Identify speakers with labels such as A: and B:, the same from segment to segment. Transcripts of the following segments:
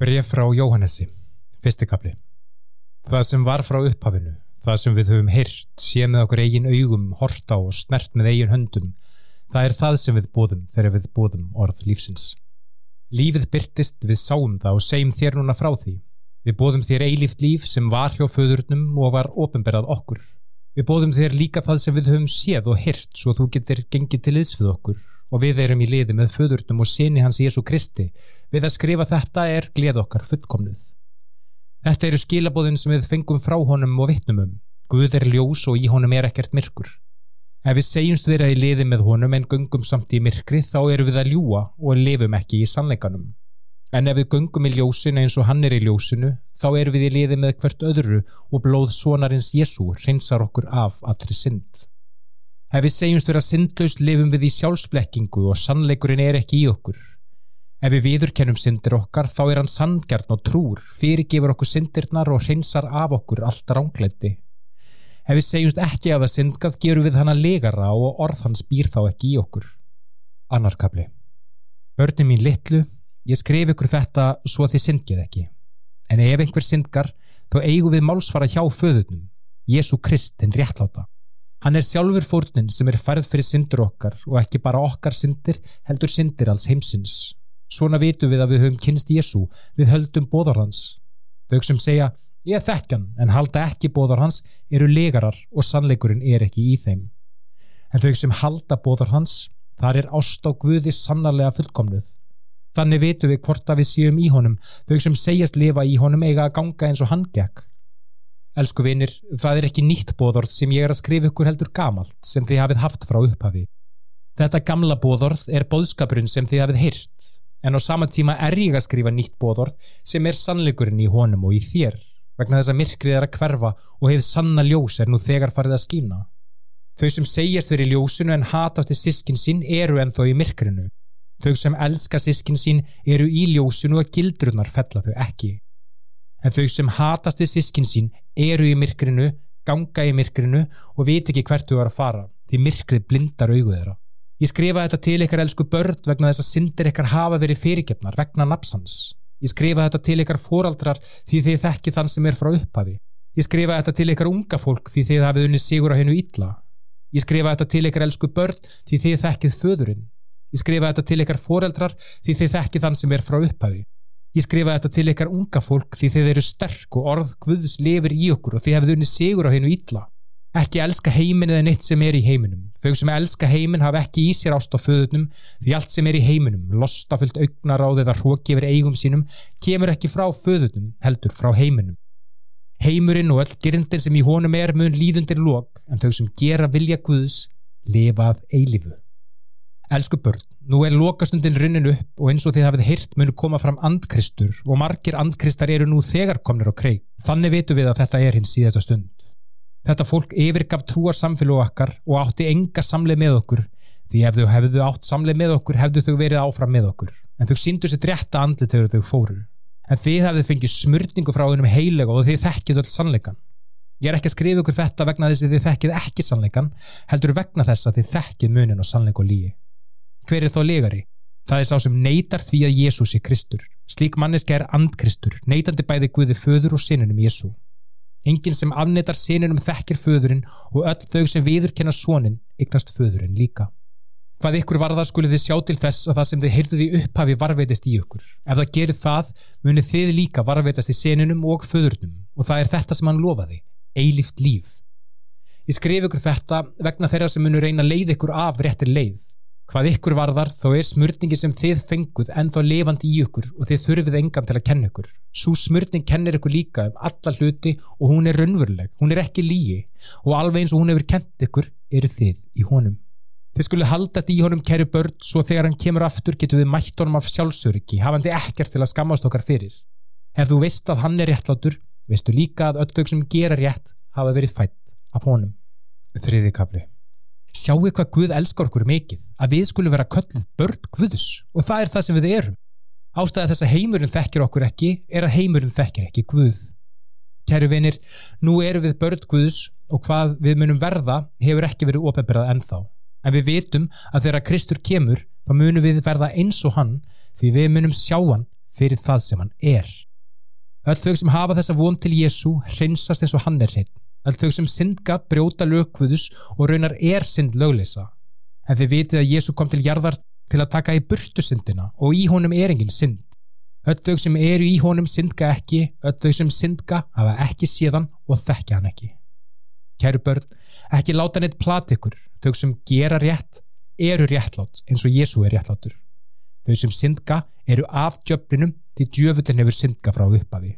A: Bref frá Jóhannesi, fyrstikabli. Það sem var frá upphafinu, það sem við höfum hyrt, sé með okkur eigin augum, horta og snert með eigin höndum, það er það sem við bóðum þegar við bóðum orð lífsins. Lífið byrtist, við sáum það og segjum þér núna frá því. Við bóðum þér eilíft líf sem var hjá föðurnum og var ofinberað okkur. Við bóðum þér líka það sem við höfum séð og hyrt svo þú getur gengið til liðs við okkur og við erum í liði með föðurnum og sinni hans Jésu Kristi. Við að skrifa þetta er gleð okkar fullkomnuð. Þetta eru skilabóðin sem við fengum frá honum og vittnum um. Guð er ljós og í honum er ekkert myrkur. Ef við segjumst vera í liði með honum en gungum samt í myrkri þá eru við að ljúa og lifum ekki í sannleikanum. En ef við gungum í ljósinu eins og hann er í ljósinu þá eru við í liði með hvert öðru og blóð sonarins Jésu reynsar okkur af allri synd. Ef við segjumst vera syndlaust lifum við í sjálfsblekkingu og sannleikurinn er ekki í okkur. Ef við viðurkennum syndir okkar þá er hann sanngjarn og trúr, fyrirgefur okkur syndirnar og hreinsar af okkur allt rángleiti. Ef við segjumst ekki af að syndgað gerum við hann að legara og orð hans býr þá ekki í okkur. Annarkabli. Börni mín litlu, ég skrif ykkur þetta svo að þið syndgið ekki. En ef einhver syndgar, þá eigum við málsfara hjá föðunum, Jésu Krist en réttláta. Hann er sjálfur fórnin sem er færð fyrir syndur okkar og ekki bara okkar syndir heldur syndir alls heimsins. Svona vitum við að við höfum kynst Jésu, við höldum bóðar hans. Þau sem segja, ég þekkan, en halda ekki bóðar hans, eru legarar og sannleikurinn er ekki í þeim. En þau sem halda bóðar hans, þar er ást á Guði sannarlega fullkomnuð. Þannig vitum við hvort að við séum í honum, þau sem segjast lifa í honum eiga að ganga eins og hann gekk. Elsku vinir, það er ekki nýtt bóðorð sem ég er að skrifa ykkur heldur gamalt sem þið hafið haft frá upphafi. Þetta gamla bóðorð er bóðskapurinn sem þið hafið heyrt, en á sama tíma er ég að skrifa nýtt bóðorð sem er sannleikurinn í honum og í þér, vegna þess að myrkrið er að hverfa og hefð sanna ljós er nú þegar farið að skýna. Þau sem segjast verið ljósinu en hatast í sískin sín eru ennþá í myrkrinu. Þau sem elska sískin sín eru í ljósinu og gildrunar fella þau ekki en þau sem hatast við sískin sín eru í myrkrinu, ganga í myrkrinu og veit ekki hvert þú er að fara því myrkrið blindar auguð þeirra. Ég skrifa þetta til ykkar elsku börn vegna þess að syndir ykkar hafa verið fyrirgefnar vegna napsans. Ég skrifa þetta til ykkar fóraldrar því þið þekki þann sem er frá upphafi. Ég skrifa þetta til ykkar unga fólk því þið hafið unni sigur á hennu ítla. Ég skrifa þetta til ykkar elsku börn því þið þekkið föðurinn. Ég skrifa þetta til ykkar fóraldrar því þið þekkið þann sem er frá upphafi. Ég skrifa þetta til ykkar unga fólk því þið eru sterk og orð Guðs lifir í okkur og þið hefðu unni sigur á hennu ítla. Ekki elska heiminn eða neitt sem er í heiminum. Þau sem elska heiminn hafa ekki í sér ást á föðunum því allt sem er í heiminum, lostafullt augnaráð eða hróki yfir eigum sínum, kemur ekki frá föðunum, heldur frá heiminum. Heimurinn og öll gerindin sem í honum er mun líðundir lok en þau sem gera vilja Guðs lifað eilifu. Elsku börn, Nú er lokastundin runnin upp og eins og þið hafið heyrt munu koma fram andkristur og margir andkristar eru nú þegar komnir á kreik. Þannig veitu við að þetta er hins síðasta stund. Þetta fólk yfirgaf trúar samfélag okkar og átti enga samleið með okkur því ef þau hefðu átt samleið með okkur hefðu þau verið áfram með okkur en þau síndu sér drétta andlið þegar þau fóru. En þið hefðu fengið smörningu frá hennum heilega og þið þekkið öll sannleikan. Ég er ekki að skrifa ykkur þetta vegna þess að þið þekkið ekki sannleikan heldur vegna þess að þið þekkið munin og sannleik og líi. Hver er þá legari? Það er sá sem neytar því að Jésús er Kristur. Slík manneska er andkristur, neytandi bæði Guði föður og sinunum Jésú. Engin sem afneitar sinunum þekkir föðurinn og öll þau sem viðurkenna sonin eignast föðurinn líka. Hvað ykkur varða skulið þið sjá til þess að það sem þið heyrðuð í upphafi varveitist í ykkur. Ef það gerir það, munið þið líka varveitast í senunum og föðurnum og það er þetta sem hann lofaði, eilift líf. Ég skrif ykkur þetta vegna þeirra sem munur reyna leið ykkur af réttir leið Hvað ykkur varðar þá er smörningi sem þið fenguð ennþá levandi í ykkur og þið þurfið engan til að kenna ykkur. Svo smörning kennir ykkur líka um alla hluti og hún er raunveruleg, hún er ekki lígi og alveg eins og hún hefur kent ykkur eru þið í honum. Þið skulle haldast í honum kæru börn svo þegar hann kemur aftur getur við mætt honum af sjálfsöryggi hafandi ekkert til að skammast okkar fyrir. Ef þú veist að hann er réttlátur, veistu líka að öll þau sem gera rétt hafa verið fætt af honum. Þriði kapli Sjáu hvað Guð elskar okkur mikið, að við skulum vera kölluð börn Guðus og það er það sem við erum. Ástæða þess að heimurinn þekkir okkur ekki er að heimurinn þekkir ekki Guð. Kæru vinir, nú erum við börn Guðus og hvað við munum verða hefur ekki verið ofenberað ennþá. En við vitum að þegar Kristur kemur, þá munum við verða eins og hann því við munum sjá hann fyrir það sem hann er. Öll þau sem hafa þessa von til Jésu hreinsast eins og hann er hrein. Öll þau sem syndga brjóta lögkvöðus og raunar er synd lögleysa. En þið vitið að Jésu kom til jarðar til að taka í burtu syndina og í honum er engin synd. Öll þau sem eru í honum syndga ekki, öll þau sem syndga hafa ekki síðan og þekkja hann ekki. Kæru börn, ekki láta neitt plat ykkur, þau sem gera rétt eru réttlátt eins og Jésu er réttlátur. Þau sem syndga eru af djöflinum því djöfullin hefur syndga frá upphafi.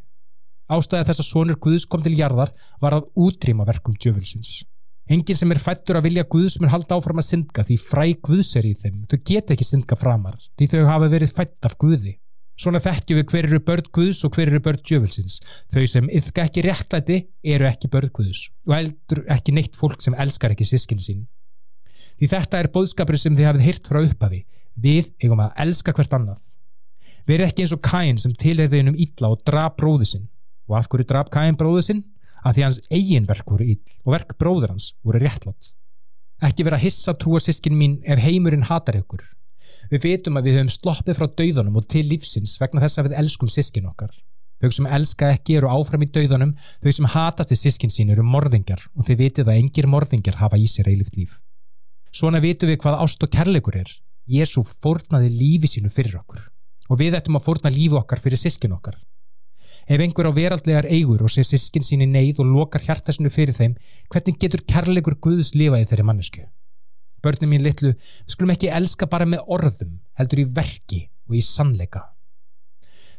A: Ástæði þess að sonur Guðs kom til jarðar var að útrýma verkum djöfulsins. Engin sem er fættur að vilja Guðs mun halda áfram að syndga því fræ Guðs er í þeim. Þau geta ekki syndga framar því þau hafa verið fætt af Guði. Svona þekkjum við hver eru börn Guðs og hver eru börn djöfulsins. Þau sem yfka ekki réttlæti eru ekki börn Guðs og heldur ekki neitt fólk sem elskar ekki sískin sín. Því þetta er bóðskapur sem þið hafið hýrt frá upphafi. Við eigum að elska hvert annað. Erum ekki eins og Kain sem tilhegði hennum ítla og draf bróðu sinn. Og af hverju draf Kain bróðu sinn? Að því hans eigin verk voru íll og verk bróður hans voru réttlátt. Ekki vera hissa trúa sískin mín ef heimurinn hatar ykkur. Við veitum að við höfum sloppið frá dauðanum og til lífsins vegna þess að við elskum sískin okkar. Þau sem elska ekki eru áfram í dauðanum, þau sem hatast við sískin sín eru morðingar og þið vitið að engir morðingar hafa í sér eilift líf. Svona vitum við hvað ást og kærleikur er. Jésu fórnaði lífi sínu fyrir okkur og við ættum að fórna lífi okkar fyrir sískin okkar. Ef einhver á veraldlegar eigur og sé sískin síni neyð og lokar hjartasinu fyrir þeim, hvernig getur kærleikur Guðs lifaði þeirri mannesku? Börnum mín litlu, við skulum ekki elska bara með orðum, heldur í verki og í sannleika.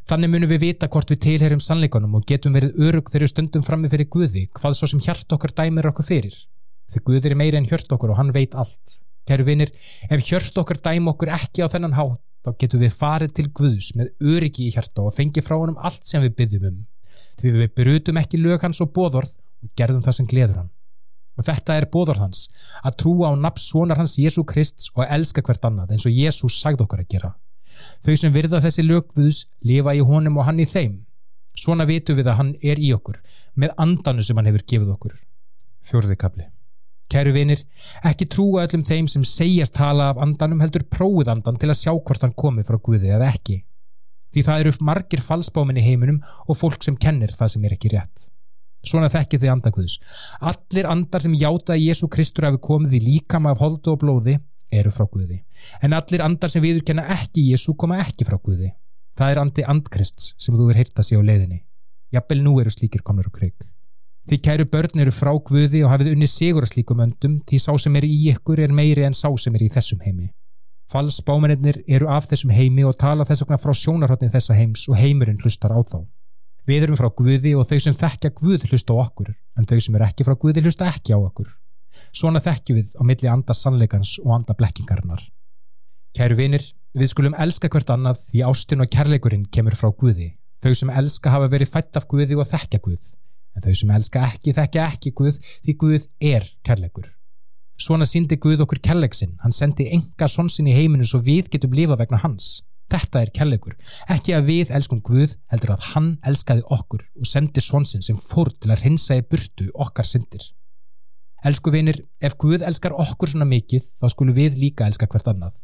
A: Þannig munum við vita hvort við tilherum sannleikanum og getum verið örug þegar við stundum frammi fyrir Guði, hvað svo sem hjart okkar dæmir okkur fyrir. Því Guð er meiri en hjört okkur og hann veit allt. Kæru vinir, ef hjört okkar dæm okkur ekki á þennan hátt, þá getum við farið til Guðs með öryggi í hjarta og fengið frá honum allt sem við byggjum um. Því við brutum ekki lög hans og bóðorð og gerðum það sem gleður hann. Og þetta er bóðorð hans, að trúa á naps sonar hans Jésu Krist og elska hvert annað eins og Jésús sagði okkar að gera. Þau sem virða þessi lög Guðs lifa í honum og hann í þeim. Svona vitum við að hann er í okkur, með andanu sem hann hefur gefið okkur. Fjórði kapli Kæru vinir, ekki trúa öllum þeim sem segjast hala af andanum heldur prófið andan til að sjá hvort hann komi frá Guði eða ekki. Því það eru margir falsbáminn í heiminum og fólk sem kennir það sem er ekki rétt. Svona þekkir þið andakvöðus. Allir andar sem játa að Jésu Kristur hafi komið í líkama af holdu og blóði eru frá Guði. En allir andar sem viðurkenna ekki Jésu koma ekki frá Guði. Það er andi andkrists sem þú verður heyrta sig á leiðinni. Jafnvel nú eru slíkir komnir á kreik. Því kæru börn eru frá Guði og hafið unni sigur að slíkum öndum því sá sem er í ykkur er meiri en sá sem er í þessum heimi. Falsbámennir eru af þessum heimi og tala þess vegna frá sjónarhóttin þessa heims og heimurinn hlustar á þá. Við erum frá Guði og þau sem þekkja Guð hlusta á okkur en þau sem er ekki frá Guði hlusta ekki á okkur. Svona þekkju við á milli anda sannleikans og anda blekkingarinnar. Kæru vinir, við skulum elska hvert annað því ástin og kærleikurinn kemur frá Guði. Þau sem elska hafa verið fætt af Guði og þekkja Guð en þau sem elska ekki þekkja ekki Guð því Guð er kærleikur. Svona síndi Guð okkur kærleiksinn, hann sendi enga sonsin í heiminu svo við getum lifa vegna hans. Þetta er kærleikur, ekki að við elskum Guð heldur að hann elskaði okkur og sendi sonsin sem fór til að rinsa í burtu okkar syndir. Elsku vinir, ef Guð elskar okkur svona mikið þá skulum við líka elska hvert annað.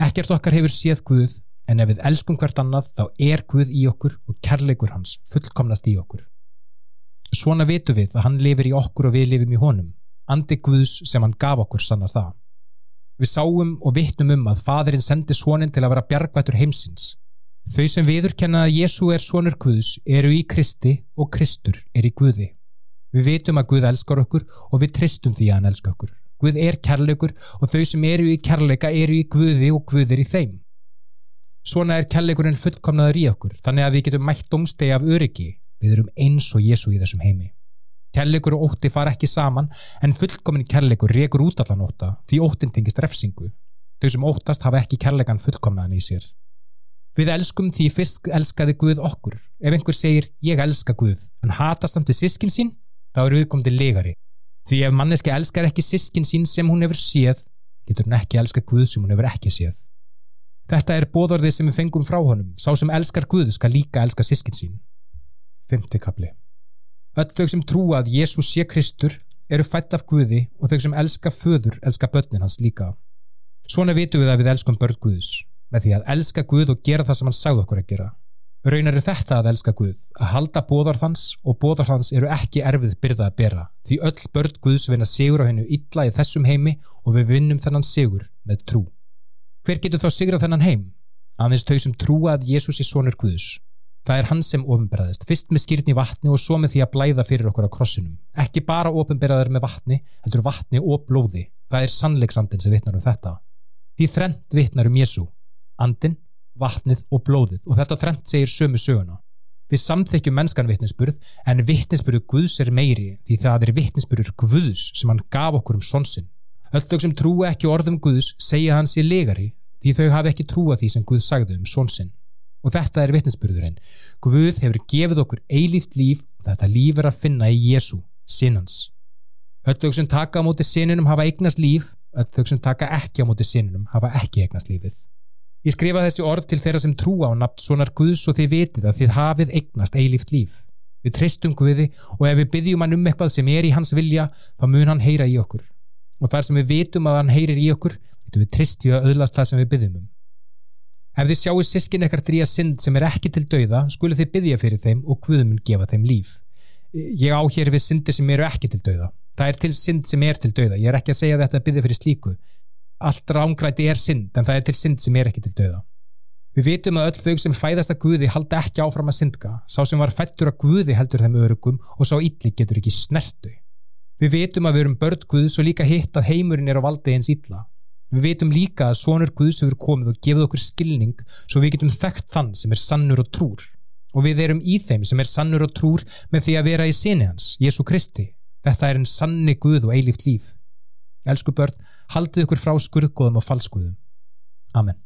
A: Ekkert okkar hefur séð Guð en ef við elskum hvert annað þá er Guð í okkur og kærleikur hans fullkomnast í okkur. Svona vitum við að hann lifir í okkur og við lifum í honum. Andi Guðs sem hann gaf okkur sannar það. Við sáum og vitnum um að fadurinn sendi svonin til að vera bjargvættur heimsins. Þau sem viðurkenna að Jésu er svonur Guðs eru í Kristi og Kristur er í Guði. Við vitum að Guð elskar okkur og við tristum því að hann elskar okkur. Guð er kærleikur og þau sem eru í kærleika eru í Guði og Guð er í þeim. Svona er kærleikurinn fullkomnaður í okkur þannig að við getum mætt domstegi af öryggi Við erum eins og Jésu í þessum heimi. Kærleikur og ótti fara ekki saman en fullkomin kærleikur rekur út allan óta því óttin tengist refsingu. Þau sem óttast hafa ekki kærleikan fullkomnaðan í sér. Við elskum því fyrst elskaði Guð okkur. Ef einhver segir ég elska Guð en hatast hann til sískin sín, þá er viðkomandi legari. Því ef manneski elskar ekki sískin sín sem hún hefur séð, getur hann ekki elska Guð sem hún hefur ekki séð. Þetta er bóðorðið sem við fengum frá honum. Sá sem elskar Guð skal líka elska sískin sín. Fymtikabli Öll þau sem trúa að Jésús sé Kristur eru fætt af Guði og þau sem elska föður elska börnin hans líka. Svona vitum við að við elskum börn Guðs með því að elska Guð og gera það sem hann sagði okkur að gera. Raunar er þetta að elska Guð, að halda bóðarþans og bóðarþans eru ekki erfið byrða að bera, því öll börn Guðs vinna sigur á hennu illa í þessum heimi og við vinnum þennan sigur með trú. Hver getur þá sigrað þennan heim? Aðeins þau sem trúa að Jésús er sonur Guðs. Það er hann sem ofinberaðist, fyrst með skýrni vatni og svo með því að blæða fyrir okkur á krossinum. Ekki bara ofinberaður með vatni, heldur vatni og blóði. Það er sannleiksandin sem vittnar um þetta. Því þrent vittnar um Jésú, andin vatnið og blóðið og þetta þremt segir sömu söguna. Við samþykjum mennskan vittnesburð en vittnesburðu Guðs er meiri því það er vittnesburður Guðs sem hann gaf okkur um sonsin. Öll þau sem trúi ekki orðum Guðs segja hans í legari því þau hafi ekki trúa því sem Guð sagði um sonsin. Og þetta er vittnesburðurinn. Guð hefur gefið okkur eilíft líf og þetta líf er að finna í Jésu, sinnans. Öll þau sem taka á móti sinnunum hafa eignast líf, öll þau sem taka ekki á móti sinnunum hafa ekki eignast lífið. Ég skrifa þessi orð til þeirra sem trúa á nafn svonar Guðs og þið vitið að þið hafið eignast eilíft líf. Við tristum Guði og ef við byggjum hann um eitthvað sem er í hans vilja, þá mun hann heyra í okkur. Og þar sem við vitum að hann heyrir í okkur, við tristið að öðlast það sem við byggjum um. Ef þið sjáu sískin ekkert dríja synd sem er ekki til dauða, skulu þið byggja fyrir þeim og Guðum mun gefa þeim líf. Ég á hér við syndir sem eru ekki til dauða. Það er til synd sem er til dauða. Ég er ekki að segja þetta að byggja fyrir slíku allt rángræti er synd en það er til synd sem er ekki til döða. Við vitum að öll þau sem fæðast að Guði halda ekki áfram að syndga, sá sem var fættur að Guði heldur þeim örugum og sá ylli getur ekki snertu. Við vitum að við erum börn Guðs og líka hitt að heimurinn er á valdi eins illa. Við vitum líka að sonur Guðs hefur komið og gefið okkur skilning svo við getum þekkt þann sem er sannur og trúr. Og við erum í þeim sem er sannur og trúr með því að vera í sinni hans, Jésu Kristi. Þetta er en sanni Guð og eilíft líf. Elsku börn, haldið ykkur frá skurðgóðum og falskuðum. Amen.